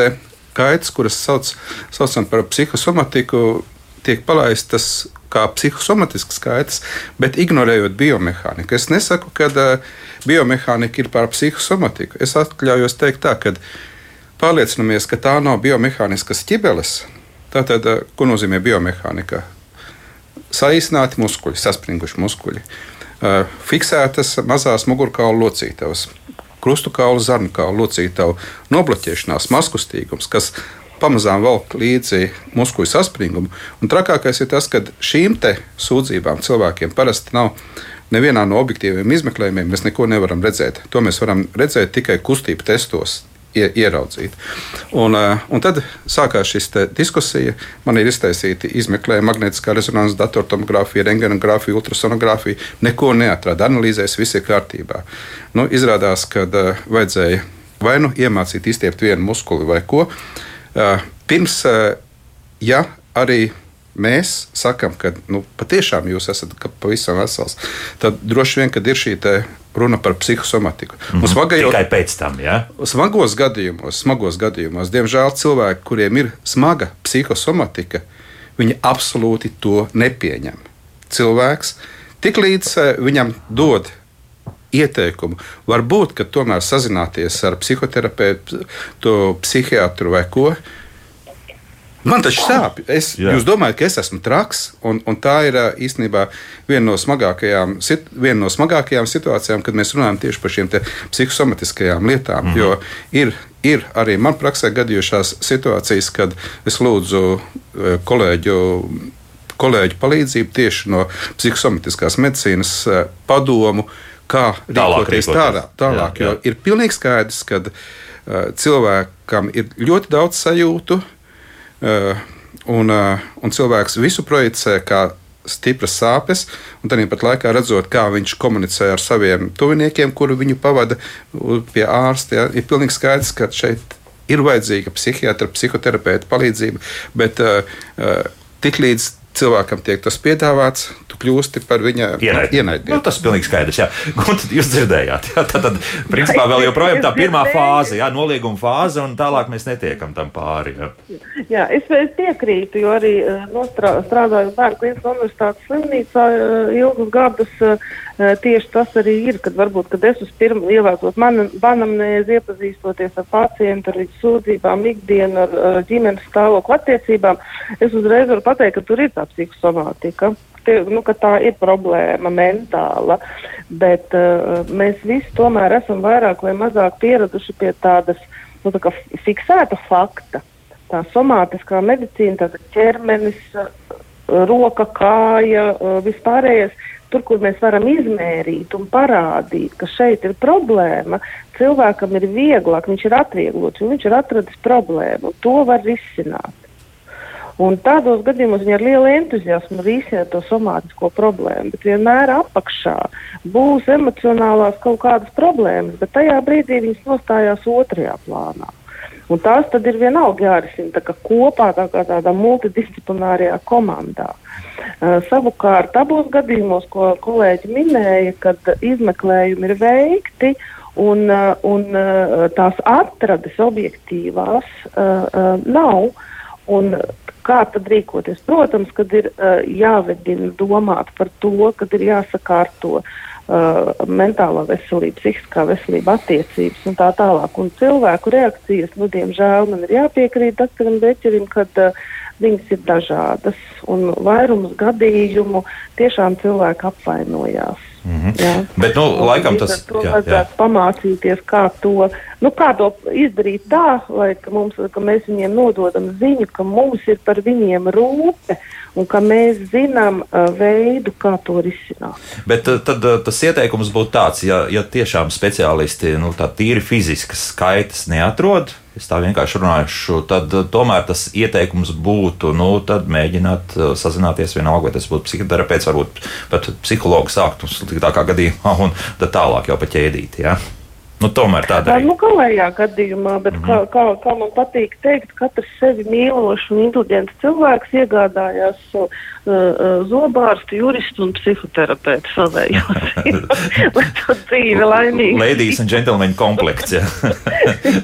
S3: kaitas, kuras sauc, saucam par psihosomatiku, tiek palaistas kā psihosomatiskas kaitas, bet ignorējot biomehāniku. Es nesaku, ka uh, biomehānika ir pār psihosomatiku. Es atļaujos teikt tā, ka pārliecinamies, ka tā nav biomehāniskas ķibeles. Tātad, eh, ko nozīmē biomehānika? Saīsināti muskuļi, saspringuši muskuļi, eh, fiksētas mazās mugurkaula locītavas, krustu kaula, zarnu kaula locītava, nobloķēšanās, maskustīgums, kas pamazām velk līdzi muskuļu saspringumu. Un trakākais ir tas, ka šīm sūdzībām cilvēkiem parasti nav nevienā no objektīviem izmeklējumiem. Mēs neko nevaram redzēt. To mēs varam redzēt tikai kustību testos ieraudzīt. Un, eh, un tad sākās šī diskusija. Man ir iztaisīti izmeklējumi, magnetiskā rezonanses, datortomogrāfija, rengenogrāfija, ultrasonogrāfija. Neko neatrada, analīzēs, viss ir kārtībā. Nu, izrādās, ka uh, vajadzēja vai nu iemācīt izstiept vienu muskuli vai ko. Uh, pirms, ja arī mēs sakām, ka nu, patiešām jūs esat pavisam vesels, tad droši vien, kad ir šī runa par psihosomatiku.
S1: Mm -hmm. Smagajos, Tikai pēc tam, ja?
S3: Smagos gadījumos, smagos gadījumos, diemžēl cilvēki, kuriem ir smaga psihosomatika, viņi absolūti to nepieņem. Cilvēks tiklīdz eh, viņam dod ieteikumu. Varbūt, ka tomēr sazināties ar psihoterapeitu, psihiatru vai ko Man tas sāp. Es, Jā. jūs domājat, ka es esmu traks, un, un tā ir īstenībā viena no, smagākajām, viena no smagākajām situācijām, kad mēs runājam tieši par šīm psihosomatiskajām lietām. Mm -hmm. Jo ir, ir arī man praksē gadījušās situācijas, kad es lūdzu kolēģu. Kolēģi palīdzību tieši no psihosomatiskās medicīnas padomu, kā
S1: tālāk
S3: rīkoties tālāk. tālāk jā, jā. Jo ir pilnīgi skaidrs, ka uh, cilvēkam ir ļoti daudz sajūtu, uh, un, eh, un cilvēks visu projicē kā stipras sāpes, un tad pat laikā redzot, kā viņš komunicē ar saviem tuviniekiem, kuri viņu pavada pie ārsta. Ja, ir pilnīgi skaidrs, ka šeit ir vajadzīga psihiatra, psihoterapeita palīdzība, bet uh, uh, tiklīdz cilvēkam tiek tas piedāvāts, kļūsti par viņa ienaidnieku.
S1: Nu, tas ir pilnīgi skaidrs. Jā, [laughs] Gunte, jūs dzirdējāt. Jā, tad, tad, principā, vēl joprojām tā pirmā fāze, jā, nolieguma fāze, un tālāk mēs netiekam tam pāri. Jā,
S5: jā es, es piekrītu, jo arī eh, nostrā, strādāju Bērnu klīniskā universitātes slimnīcā eh, ilgus gadus. Uh, tieši tas arī ir, kad varbūt, kad es uz pirmo ievācot banamnēzi, iepazīstoties ar pacientu, ar viņu sūdzībām, ikdienu, ar, ar ģimenes stāvokli attiecībām, es uzreiz varu pateikt, ka tur ir tā psihosomātika. Tie, nu, tā ir problēma mentāla, bet uh, mēs visi tomēr esam vairāk vai mazāk pieraduši pie tādas nu, tā fiksēta fakta. Tā somātiskā medicīna, tāda ķermenis, roka, kāja, vispārējais tur, kur mēs varam izmērīt un parādīt, ka šeit ir problēma, cilvēkam ir vieglāk, viņš ir atvieglots, viņš ir atradis problēmu, un to var risināt. Un tādos gadījumos viņi ar lielu entuziasmu risina to somātisko problēmu, bet vienmēr apakšā būs emocionālās kaut kādas problēmas, bet tajā brīdī viņas nostājās otrajā plānā. Un tās tad ir vienalga jārisina kopā, tā kā tādā multidisciplinārajā komandā. Uh, savukārt, abos gadījumos, ko kolēģi minēja, kad izmeklējumi ir veikti un, uh, un uh, tās atrades objektīvās nav. Un kā tad rīkoties? Protams, kad ir jāvedina domāt par to, kad ir jāsakārto uh, mentālā veselība, psihiskā veselība, attiecības un tā tālāk. Un cilvēku reakcijas, nu, diemžēl man ir jāpiekrīt doktoram Beķerim, kad uh, viņas ir dažādas, un vairums gadījumu tiešām cilvēki apvainojās.
S1: Mm -hmm. Jā. Bet, nu, un laikam tas ir.
S5: Vajadzētu pamācīties, kā to, nu, kā to izdarīt tā, lai ka mums, ka mēs viņiem nododam ziņu, ka mums ir par viņiem rūpe un ka mēs zinām uh, veidu, kā to risināt.
S1: Bet uh, tad uh, tas ieteikums būtu tāds, ja, ja tiešām speciālisti nu, tā tīri fiziskas skaitas neatrod. Es tā vienkārši runāju, tad uh, tomēr tas ieteikums būtu, nu, mēģināt uh, sazināties vienalga, vai tas būtu psihoterapeits, varbūt pat psihologs sākt uz sliktākā gadījumā, un tad tālāk jau pa ķēdīt. Ja? Nu, tomēr tādā
S5: veidā. Nu, galējā gadījumā, bet mm -hmm. kā, kā, kā man patīk teikt, katrs sevi mīlošs un inteliģents cilvēks iegādājās uh, uh, zobārstu, juristu un psihoterapeitu savējos. [laughs] Lai to dzīve laimīga.
S1: Ladies and gentlemen komplekts, [laughs] jā.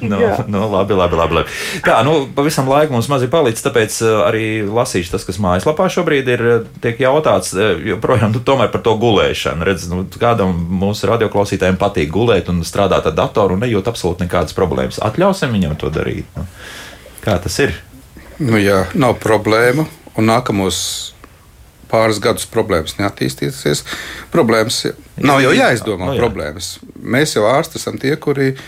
S1: nu, nu, labi, labi, labi, labi. Tā, nu, pavisam laiku mums maz ir palicis, tāpēc uh, arī lasīšu tas, kas mājaslapā šobrīd ir, uh, tiek jautāts, uh, joprojām nu, tomēr par to gulēšanu. Redz, nu, kādam mūsu radioklausītājiem patīk gulēt un strādāt ar datoru un nejūt absolūti nekādas problēmas. Atļausim viņam to darīt. Nu, kā tas ir?
S3: Nu, jā, nav problēmu. Un nākamos pāris gadus problēmas neattīstīsies. Problēmas nav jau jāizdomā. No, jā. problēmas. Mēs jau ārsti esam tie, kuri eh,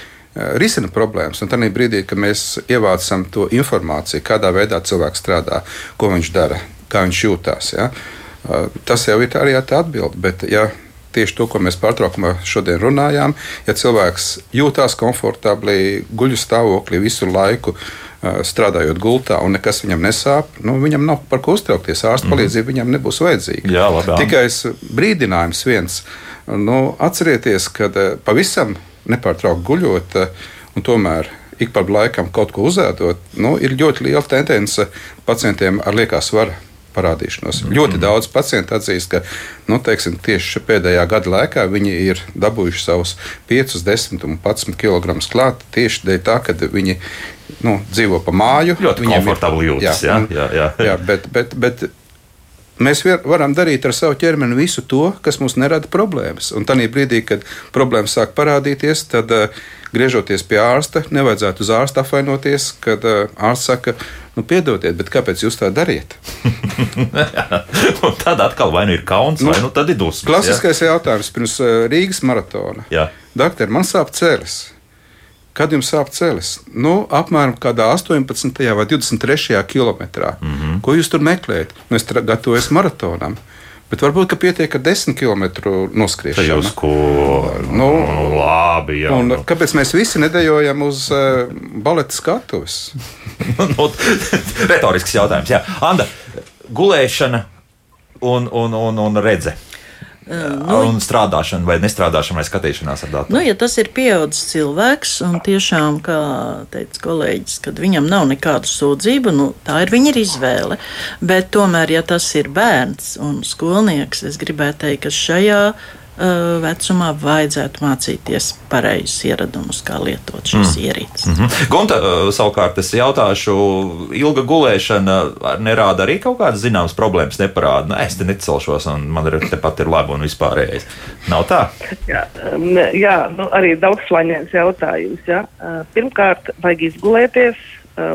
S3: risina problēmas. Un tajā brīdī, kad mēs ievācam to informāciju, kādā veidā cilvēks strādā, ko viņš dara, kā viņš jūtas, ja, eh, tas jau ir arī tā atbilde. Bet, ja tieši to, ko mēs pārtraukumā šodien runājām. Ja cilvēks jūtas komfortabli, guļu stāvoklī visu laiku, strādājot gultā, un nekas viņam nesāp, nu, viņam nav par ko uztraukties. Ārsta mm. palīdzība viņam nebūs vajadzīga.
S1: Jā, labi,
S3: Tikai brīdinājums viens. Nu, atcerieties, ka pavisam nepārtraukti guļot, un tomēr ik pa laikam kaut ko uzēdot, nu, ir ļoti liela tendence pacientiem ar liekā svara parādīšanos. Mm. Ļoti daudz pacientu atzīst, ka nu, teiksim, tieši pēdējā gada laikā viņi ir dabūjuši savus 5, 10 un 11 kg klāt tieši dēļ tā, ka viņi nu, dzīvo pa māju.
S1: Ļoti komfortabli jūtas. Jā, jā, jā,
S3: jā. [laughs] jā bet, bet, bet mēs varam darīt ar savu ķermeni visu to, kas mums nerada problēmas. Un tajā brīdī, kad problēmas sāk parādīties, tad uh, griežoties pie ārsta, nevajadzētu uz ārsta apvainoties, kad uh, ārsts saka, nu, piedodiet, bet kāpēc jūs tā dariet? [laughs]
S1: tad atkal vai nu ir kauns, nu, vai nu tad ir dusmas.
S3: Klasiskais ja? jautājums pirms uh, Rīgas maratona. Doktor, man sāp ceļš. Kad jums sāp ceļš? Nu, apmēram 18. vai 23. kilometrā. Mm -hmm. Ko jūs tur meklējat? Nu, es gatavojos maratonam. Bet varbūt pietiek ar desmit km noskriešanu.
S1: Jūs ko nu, labi. Jā,
S3: un, kāpēc mēs visi nedējojam uz uh, baleta skatuves? [laughs]
S1: nu, retorisks jautājums. Jā. Anda, gulēšana un, un, un, un redzē. Nu, un strādāšana, vai nestrādāšana, vai skatīšanās ar datoru.
S2: Nu, ja tas ir pieaugušs cilvēks, un tiešām, kā teica kolēģis, kad viņam nav nekādu sūdzību, nu, tā ir viņa izvēle. Bet tomēr, ja tas ir bērns un skolnieks, es gribētu teikt, ka šajā vecumā vajadzētu mācīties pareizus ieradumus, kā lietot šīs mm. ierīces. Mm -hmm.
S1: Gunta, savukārt, es jautāšu, ilga gulēšana nerāda arī kaut kādas zināmas problēmas, neparāda. Nu, es te necelšos, un man ir tepat ir labi un vispārējais. Nav tā?
S5: Jā, jā nu, arī daudzslaņēns jautājums. Ja? Pirmkārt, vajag izgulēties,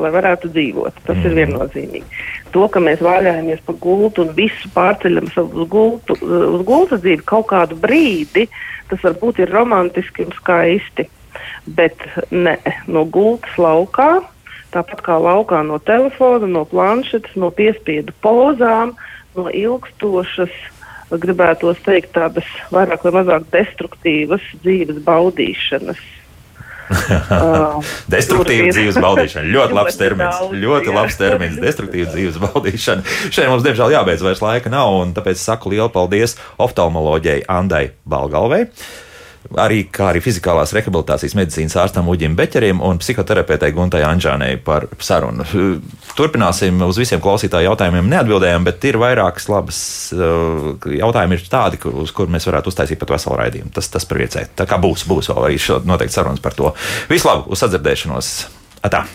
S5: lai varētu dzīvot. Tas mm. ir viennozīmīgi to, ka mēs vāļājamies pa gultu un visu pārceļam uz gultu, uz gultas dzīvi kaut kādu brīdi, tas varbūt ir romantiski un skaisti. Bet ne, no gultas laukā, tāpat kā laukā no telefona, no planšetes, no piespiedu pozām, no ilgstošas, gribētu teikt, tādas vairāk vai mazāk destruktīvas dzīves baudīšanas [laughs]
S1: Destruktīva dzīves baudīšana. Ļoti labs termins. Ļoti labs termins. Destruktīva dzīves baudīšana. Šeit mums, diemžēl, jābeidz vairs laika nav, un tāpēc saku lielu paldies oftalmoloģijai Andai Balgalvei arī, kā arī fizikālās rehabilitācijas medicīnas ārstam Uģim Beķerim un psihoterapeitei Guntai Anģānei par sarunu. Turpināsim uz visiem klausītāju jautājumiem neatbildējām, bet ir vairākas labas uh, jautājumi, ir tādi, uz kuriem mēs varētu uztaisīt pat veselu raidījumu. Tas, tas priecē. Tā kā būs, būs vēl arī noteikti sarunas par to. Vislabāk, uz sadzirdēšanos! Atā.